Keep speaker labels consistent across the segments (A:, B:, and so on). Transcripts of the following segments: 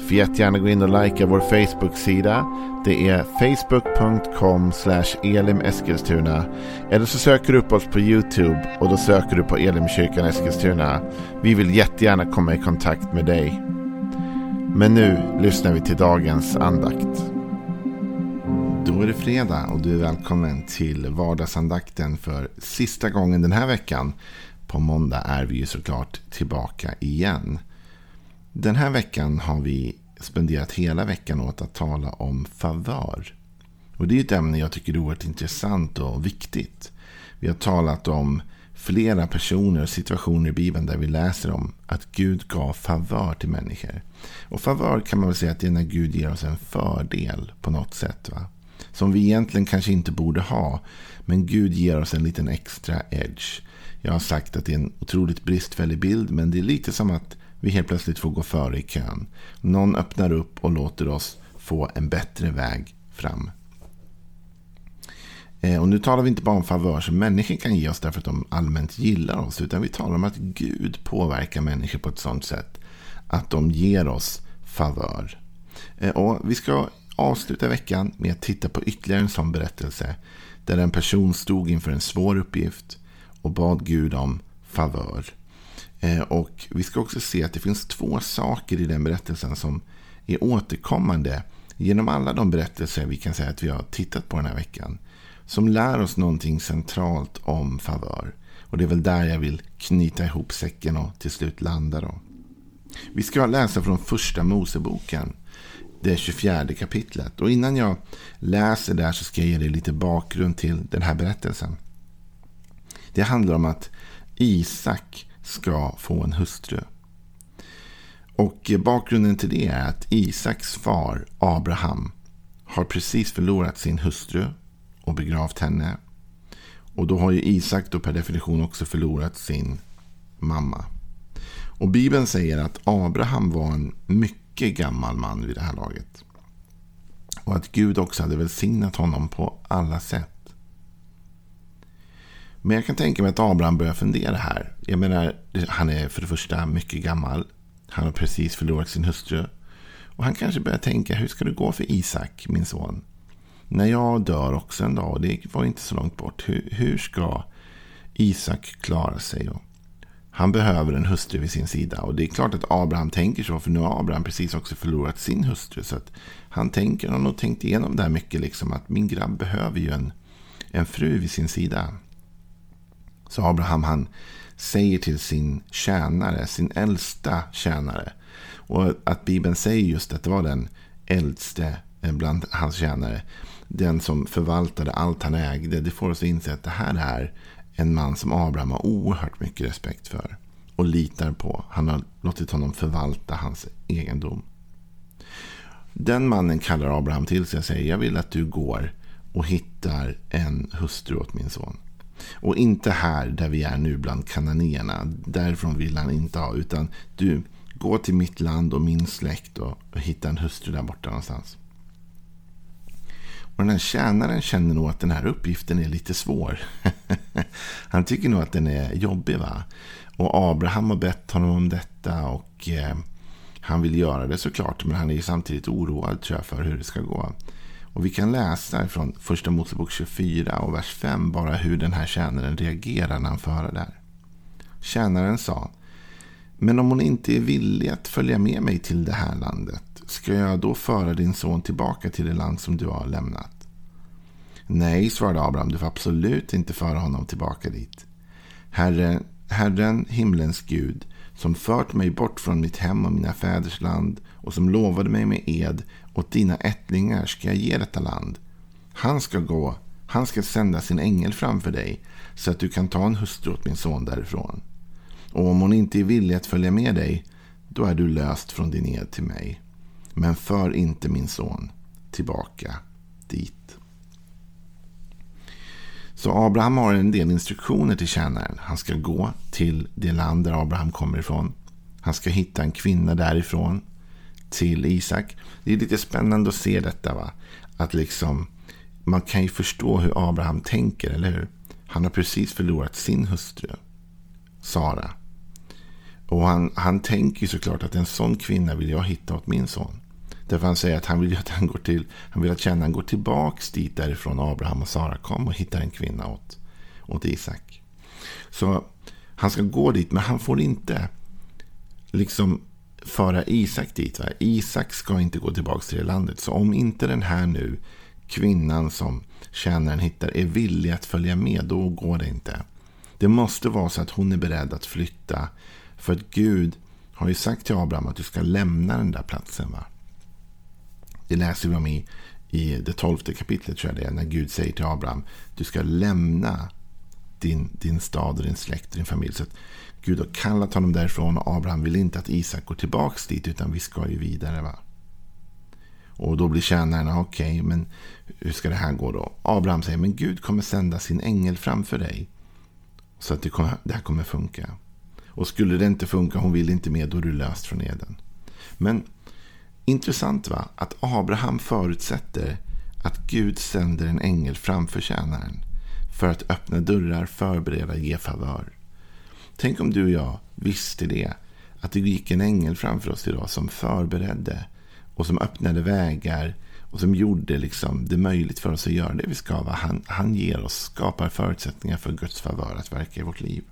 A: Får jättegärna gå in och likea vår Facebook-sida. Det är facebook.com elimeskilstuna. Eller så söker du upp oss på YouTube och då söker du på Elimkyrkan Eskilstuna. Vi vill jättegärna komma i kontakt med dig. Men nu lyssnar vi till dagens andakt. Då är det fredag och du är välkommen till vardagsandakten för sista gången den här veckan. På måndag är vi ju såklart tillbaka igen. Den här veckan har vi spenderat hela veckan åt att tala om favör. Och det är ett ämne jag tycker är oerhört intressant och viktigt. Vi har talat om flera personer och situationer i Bibeln där vi läser om att Gud gav favör till människor. Och favör kan man väl säga att det är när Gud ger oss en fördel på något sätt. Va? Som vi egentligen kanske inte borde ha. Men Gud ger oss en liten extra edge. Jag har sagt att det är en otroligt bristfällig bild. Men det är lite som att vi helt plötsligt får gå före i kön. Någon öppnar upp och låter oss få en bättre väg fram. Eh, och nu talar vi inte bara om favör som människor kan ge oss därför att de allmänt gillar oss. Utan vi talar om att Gud påverkar människor på ett sådant sätt att de ger oss favör. Eh, och vi ska avsluta veckan med att titta på ytterligare en sån berättelse. Där en person stod inför en svår uppgift och bad Gud om favör. Eh, och vi ska också se att det finns två saker i den berättelsen som är återkommande genom alla de berättelser vi kan säga att vi har tittat på den här veckan. Som lär oss någonting centralt om favör. Och det är väl där jag vill knyta ihop säcken och till slut landa då. Vi ska läsa från första Moseboken. Det 24 kapitlet. Och innan jag läser där så ska jag ge dig lite bakgrund till den här berättelsen. Det handlar om att Isak ska få en hustru. Och bakgrunden till det är att Isaks far Abraham har precis förlorat sin hustru och begravt henne. Och då har ju Isak då per definition också förlorat sin mamma. Och Bibeln säger att Abraham var en mycket gammal man vid det här laget. Och att Gud också hade välsignat honom på alla sätt. Men jag kan tänka mig att Abraham börjar fundera här. Jag menar, han är för det första mycket gammal. Han har precis förlorat sin hustru. Och han kanske börjar tänka, hur ska det gå för Isak, min son? När jag dör också en dag, och det var inte så långt bort. Hur, hur ska Isak klara sig? Och han behöver en hustru vid sin sida. Och det är klart att Abraham tänker så, för nu har Abraham precis också förlorat sin hustru. Så att han tänker, han har nog tänkt igenom det här mycket, liksom att min grabb behöver ju en, en fru vid sin sida. Så Abraham han säger till sin tjänare, sin äldsta tjänare. Och att Bibeln säger just att det var den äldste eh, bland hans tjänare. Den som förvaltade allt han ägde. Det får oss att inse att det här är en man som Abraham har oerhört mycket respekt för. Och litar på. Han har låtit honom förvalta hans egendom. Den mannen kallar Abraham till sig och säger jag vill att du går och hittar en hustru åt min son. Och inte här där vi är nu bland kananéerna. Därifrån vill han inte ha. Utan du, gå till mitt land och min släkt och, och hitta en hustru där borta någonstans. Och den här tjänaren känner nog att den här uppgiften är lite svår. han tycker nog att den är jobbig. va? Och Abraham har bett honom om detta. och... Eh, han vill göra det såklart, men han är samtidigt oroad tror jag, för hur det ska gå. Och vi kan läsa från första Mosebok 24 och vers 5 bara hur den här tjänaren reagerar när han får höra det här. Tjänaren sa, men om hon inte är villig att följa med mig till det här landet, ska jag då föra din son tillbaka till det land som du har lämnat? Nej, svarade Abraham, du får absolut inte föra honom tillbaka dit. Herre, Herren, himlens Gud, som fört mig bort från mitt hem och mina fäders land och som lovade mig med ed åt dina ättlingar ska jag ge detta land. Han ska gå, han ska sända sin ängel framför dig så att du kan ta en hustru åt min son därifrån. Och om hon inte är villig att följa med dig, då är du löst från din ed till mig. Men för inte min son tillbaka dit. Så Abraham har en del instruktioner till tjänaren. Han ska gå till det land där Abraham kommer ifrån. Han ska hitta en kvinna därifrån till Isak. Det är lite spännande att se detta. va? Att liksom, man kan ju förstå hur Abraham tänker, eller hur? Han har precis förlorat sin hustru, Sara. Och han, han tänker såklart att en sån kvinna vill jag hitta åt min son. Därför han säger att han vill att han går till, han vill att tjänaren går tillbaks dit därifrån Abraham och Sara kom och hittar en kvinna åt, åt Isak. Så han ska gå dit, men han får inte liksom föra Isak dit. Va? Isak ska inte gå tillbaka till det landet. Så om inte den här nu kvinnan som tjänaren hittar är villig att följa med, då går det inte. Det måste vara så att hon är beredd att flytta. För att Gud har ju sagt till Abraham att du ska lämna den där platsen. Va? Det läser vi om i, i det tolfte kapitlet, tror jag det är, när Gud säger till Abraham, du ska lämna din, din stad och din släkt och din familj. Så Gud har kallat honom därifrån och Abraham vill inte att Isak går tillbaka dit, utan vi ska ju vidare. va. Och då blir tjänaren, okej, okay, men hur ska det här gå då? Abraham säger, men Gud kommer sända sin ängel framför dig. Så att det, kommer, det här kommer funka. Och skulle det inte funka, hon vill inte mer, då är du löst från eden. Men intressant va, att Abraham förutsätter att Gud sänder en ängel framför tjänaren. För att öppna dörrar, förbereda, ge favör. Tänk om du och jag visste det. Att det gick en ängel framför oss idag som förberedde och som öppnade vägar och som gjorde liksom det möjligt för oss att göra det vi ska. Han, han ger oss, skapar förutsättningar för Guds favör att verka i vårt liv.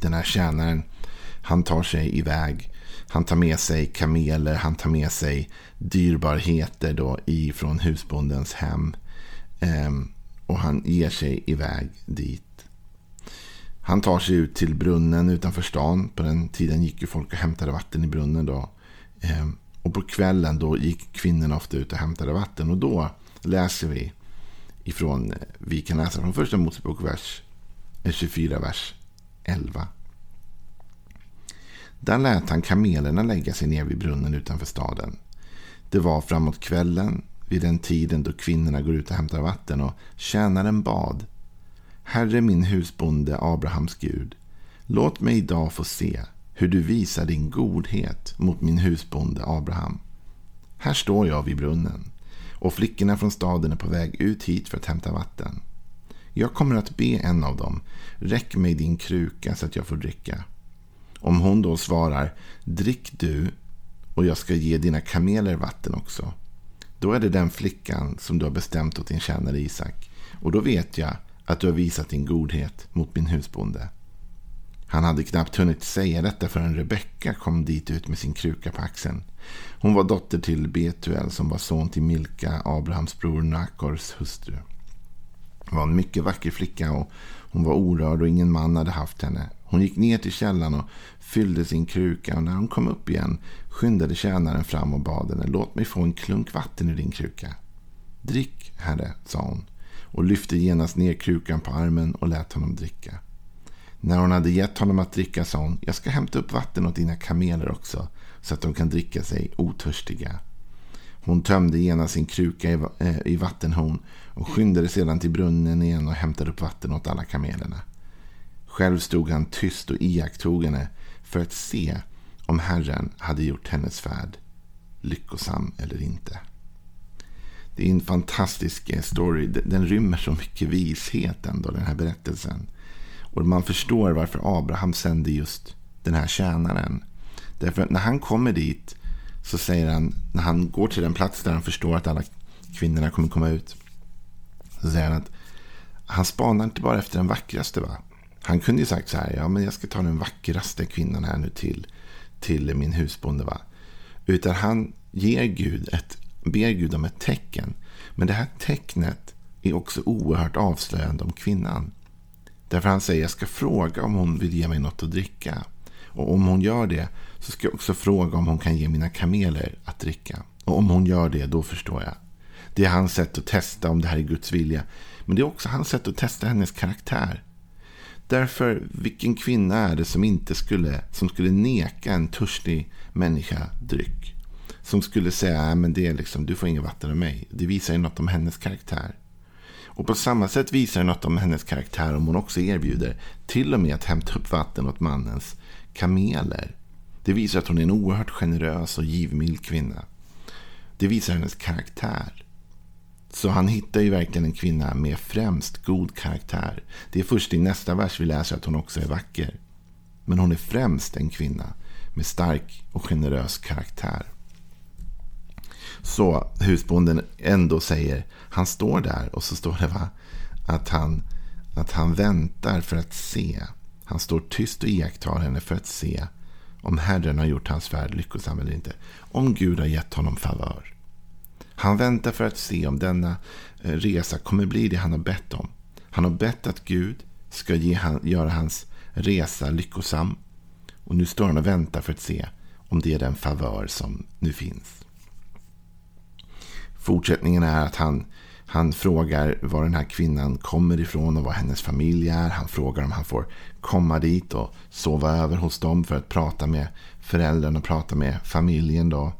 A: Den här tjänaren, han tar sig iväg. Han tar med sig kameler, han tar med sig dyrbarheter då ifrån husbondens hem. Ehm, och han ger sig iväg dit. Han tar sig ut till brunnen utanför stan. På den tiden gick ju folk och hämtade vatten i brunnen då. Ehm, och på kvällen då gick kvinnorna ofta ut och hämtade vatten. Och då läser vi ifrån, eh, vi kan läsa från första Mosebok vers eh, 24, vers 11. Där lät han kamelerna lägga sig ner vid brunnen utanför staden. Det var framåt kvällen, vid den tiden då kvinnorna går ut och hämtar vatten och tjänaren bad. Herre min husbonde Abrahams Gud, låt mig idag få se hur du visar din godhet mot min husbonde Abraham. Här står jag vid brunnen och flickorna från staden är på väg ut hit för att hämta vatten. Jag kommer att be en av dem, räck mig din kruka så att jag får dricka. Om hon då svarar, drick du och jag ska ge dina kameler vatten också. Då är det den flickan som du har bestämt åt din tjänare Isak. Och då vet jag att du har visat din godhet mot min husbonde. Han hade knappt hunnit säga detta förrän Rebecka kom dit ut med sin kruka på axeln. Hon var dotter till Betuel som var son till Milka, Abrahams bror Nakors hustru. Hon var en mycket vacker flicka och hon var orörd och ingen man hade haft henne. Hon gick ner till källan och fyllde sin kruka och när hon kom upp igen skyndade tjänaren fram och bad henne låt mig få en klunk vatten ur din kruka. Drick, herre, sa hon och lyfte genast ner krukan på armen och lät honom dricka. När hon hade gett honom att dricka sa hon, jag ska hämta upp vatten åt dina kameler också, så att de kan dricka sig otörstiga. Hon tömde genast sin kruka i, eh, i vattenhorn och skyndade sedan till brunnen igen och hämtade upp vatten åt alla kamelerna. Själv stod han tyst och iakttog henne för att se om Herren hade gjort hennes färd lyckosam eller inte. Det är en fantastisk eh, story. Den rymmer så mycket vishet ändå, den här berättelsen. Och man förstår varför Abraham sände just den här tjänaren. Därför att när han kommer dit så säger han, när han går till den plats där han förstår att alla kvinnorna kommer komma ut. Så säger han att han spanar inte bara efter den vackraste. Va? Han kunde ju sagt så här, ja men jag ska ta den vackraste kvinnan här nu till, till min husbonde. Va? Utan han ger Gud ett, ber Gud om ett tecken. Men det här tecknet är också oerhört avslöjande om kvinnan. Därför han säger jag ska fråga om hon vill ge mig något att dricka. Och om hon gör det så ska jag också fråga om hon kan ge mina kameler att dricka. Och om hon gör det, då förstår jag. Det är hans sätt att testa om det här är Guds vilja. Men det är också hans sätt att testa hennes karaktär. Därför, vilken kvinna är det som inte skulle, som skulle neka en törstig människa dryck? Som skulle säga, men det är liksom, du får inget vatten av mig. Det visar ju något om hennes karaktär. Och på samma sätt visar det något om hennes karaktär om hon också erbjuder till och med att hämta upp vatten åt mannens kameler. Det visar att hon är en oerhört generös och givmild kvinna. Det visar hennes karaktär. Så han hittar ju verkligen en kvinna med främst god karaktär. Det är först i nästa vers vi läser att hon också är vacker. Men hon är främst en kvinna med stark och generös karaktär. Så husbonden ändå säger, han står där och så står det va, att, han, att han väntar för att se. Han står tyst och iakttar henne för att se om Herren har gjort hans färd lyckosam eller inte. Om Gud har gett honom favör. Han väntar för att se om denna eh, resa kommer bli det han har bett om. Han har bett att Gud ska ge han, göra hans resa lyckosam. Och nu står han och väntar för att se om det är den favör som nu finns. Fortsättningen är att han, han frågar var den här kvinnan kommer ifrån och vad hennes familj är. Han frågar om han får komma dit och sova över hos dem för att prata med föräldrarna och prata med familjen. Då.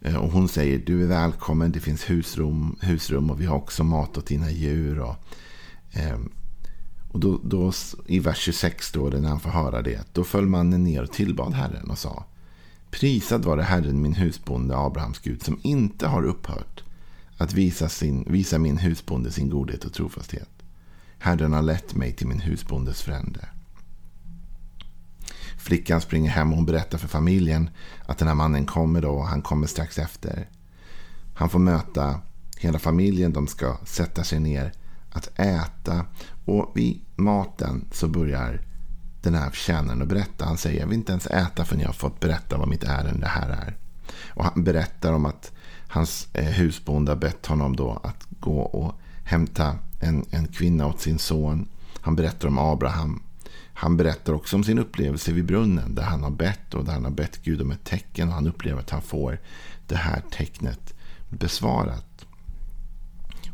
A: Eh, och hon säger du är välkommen, det finns husrum, husrum och vi har också mat åt dina djur. Och, eh, och då, då, I vers 26 då, när han får höra det, då föll mannen ner och tillbad Herren och sa Prisad var det Herren min husbonde Abrahams Gud som inte har upphört att visa, sin, visa min husbonde sin godhet och trofasthet. Herren har lett mig till min husbondes frände. Flickan springer hem och hon berättar för familjen att den här mannen kommer då och han kommer strax efter. Han får möta hela familjen, de ska sätta sig ner att äta och vid maten så börjar den här tjänaren att berätta. Han säger jag vill inte ens äta förrän jag har fått berätta vad mitt ärende här är. Och han berättar om att hans eh, husbonde har bett honom då att gå och hämta en, en kvinna åt sin son. Han berättar om Abraham. Han berättar också om sin upplevelse vid brunnen där han har bett och där han har bett Gud om ett tecken och han upplever att han får det här tecknet besvarat.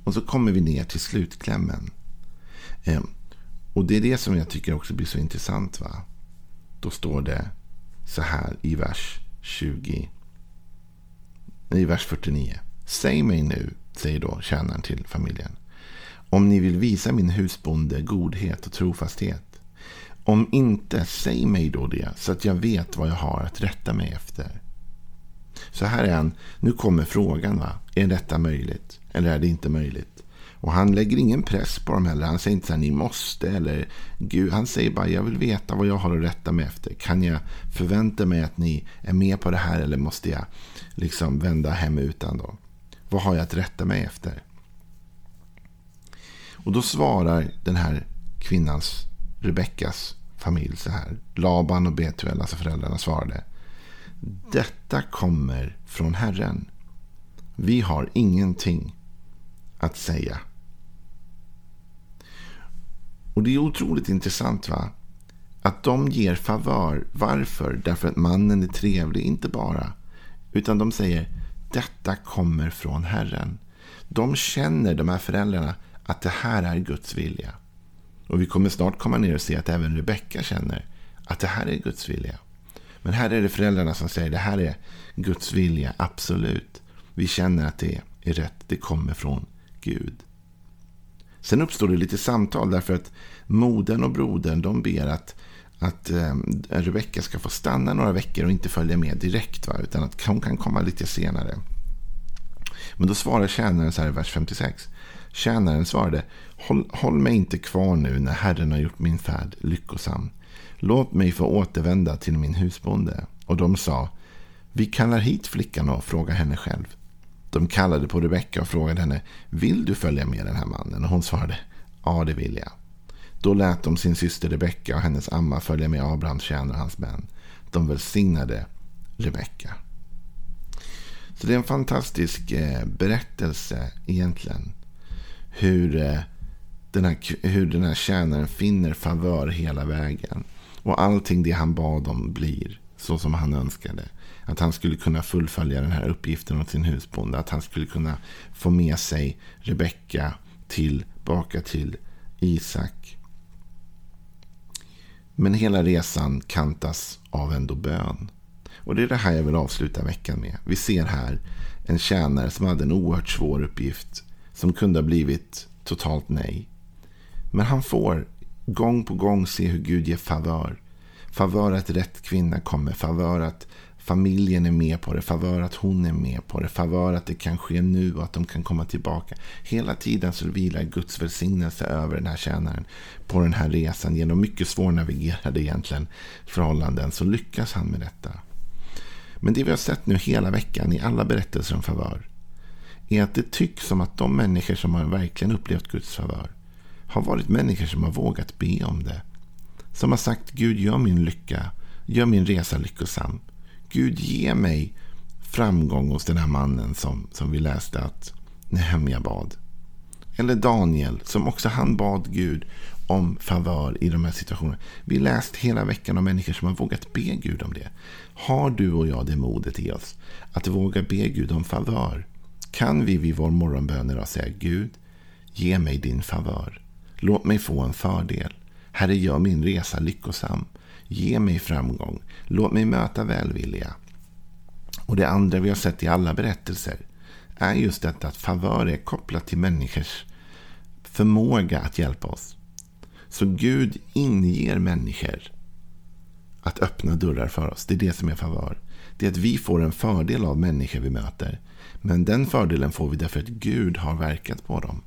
A: Och så kommer vi ner till slutklämmen. Eh, och det är det som jag tycker också blir så intressant. va? Då står det så här i vers 20 i vers 49. Säg mig nu, säger då tjänaren till familjen, om ni vill visa min husbonde godhet och trofasthet. Om inte, säg mig då det, så att jag vet vad jag har att rätta mig efter. Så här är han, nu kommer frågan, va? är detta möjligt? Eller är det inte möjligt? Och han lägger ingen press på dem heller. Han säger inte så här, ni måste. Eller Gud, han säger bara, jag vill veta vad jag har att rätta mig efter. Kan jag förvänta mig att ni är med på det här? Eller måste jag liksom vända hem utan då? Vad har jag att rätta mig efter? Och då svarar den här kvinnans, Rebeckas familj så här. Laban och Betuel, alltså föräldrarna, svarade. Detta kommer från Herren. Vi har ingenting att säga. Och det är otroligt intressant va? Att de ger favör. Varför? Därför att mannen är trevlig, inte bara. Utan de säger detta kommer från Herren. De känner, de här föräldrarna, att det här är Guds vilja. Och vi kommer snart komma ner och se att även Rebecka känner att det här är Guds vilja. Men här är det föräldrarna som säger det här är Guds vilja, absolut. Vi känner att det är rätt, det kommer från Gud. Sen uppstår det lite samtal därför att modern och brodern de ber att, att eh, Rebecka ska få stanna några veckor och inte följa med direkt. Va? Utan att hon kan komma lite senare. Men då svarar tjänaren så här i vers 56. Tjänaren svarade, håll, håll mig inte kvar nu när Herren har gjort min färd lyckosam. Låt mig få återvända till min husbonde. Och de sa, vi kallar hit flickan och frågar henne själv. De kallade på Rebecka och frågade henne, vill du följa med den här mannen? Och hon svarade, ja det vill jag. Då lät de sin syster Rebecka och hennes amma följa med Abrahams tjänare och hans män. De välsignade Rebecka. Så det är en fantastisk eh, berättelse egentligen. Hur, eh, den här, hur den här tjänaren finner favör hela vägen. Och allting det han bad om blir så som han önskade. Att han skulle kunna fullfölja den här uppgiften åt sin husbonde. Att han skulle kunna få med sig Rebecka tillbaka till Isak. Men hela resan kantas av ändå bön. Och det är det här jag vill avsluta veckan med. Vi ser här en tjänare som hade en oerhört svår uppgift. Som kunde ha blivit totalt nej. Men han får gång på gång se hur Gud ger favör. Favör att rätt kvinna kommer. Favör att familjen är med på det. Favör att hon är med på det. Favör att det kan ske nu och att de kan komma tillbaka. Hela tiden så vilar Guds välsignelse över den här tjänaren. På den här resan genom mycket svårnavigerade egentligen förhållanden så lyckas han med detta. Men det vi har sett nu hela veckan i alla berättelser om favör är att det tycks som att de människor som har verkligen upplevt Guds favör har varit människor som har vågat be om det. Som har sagt Gud gör min lycka, gör min resa lyckosam. Gud ge mig framgång hos den här mannen som, som vi läste att Nehemja bad. Eller Daniel som också han bad Gud om favör i de här situationerna. Vi läst hela veckan om människor som har vågat be Gud om det. Har du och jag det modet i oss att våga be Gud om favör? Kan vi vid vår morgonbön idag säga Gud, ge mig din favör. Låt mig få en fördel. Herre, gör min resa lyckosam. Ge mig framgång. Låt mig möta välvilja. Och det andra vi har sett i alla berättelser är just detta att favör är kopplat till människors förmåga att hjälpa oss. Så Gud inger människor att öppna dörrar för oss. Det är det som är favör. Det är att vi får en fördel av människor vi möter. Men den fördelen får vi därför att Gud har verkat på dem.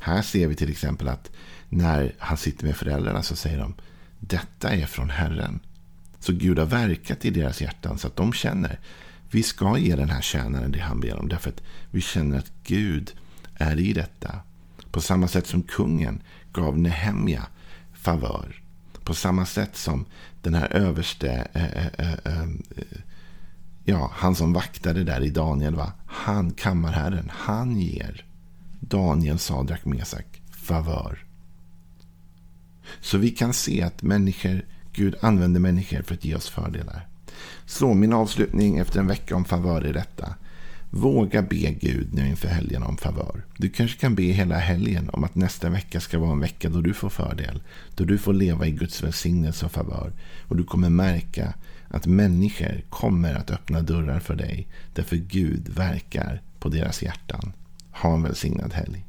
A: Här ser vi till exempel att när han sitter med föräldrarna så säger de detta är från Herren. Så Gud har verkat i deras hjärtan så att de känner vi ska ge den här tjänaren det han ber om. Därför att vi känner att Gud är i detta. På samma sätt som kungen gav Nehemja favör. På samma sätt som den här överste, äh, äh, äh, ja, han som vaktade där i Daniel, va? han, kammarherren, han ger Daniel, Sadrak, Mesak favör. Så vi kan se att människor, Gud använder människor för att ge oss fördelar. Så min avslutning efter en vecka om favör är detta. Våga be Gud nu inför helgen om favör. Du kanske kan be hela helgen om att nästa vecka ska vara en vecka då du får fördel. Då du får leva i Guds välsignelse och favör. Och du kommer märka att människor kommer att öppna dörrar för dig. Därför Gud verkar på deras hjärtan. Ha en välsignad helg.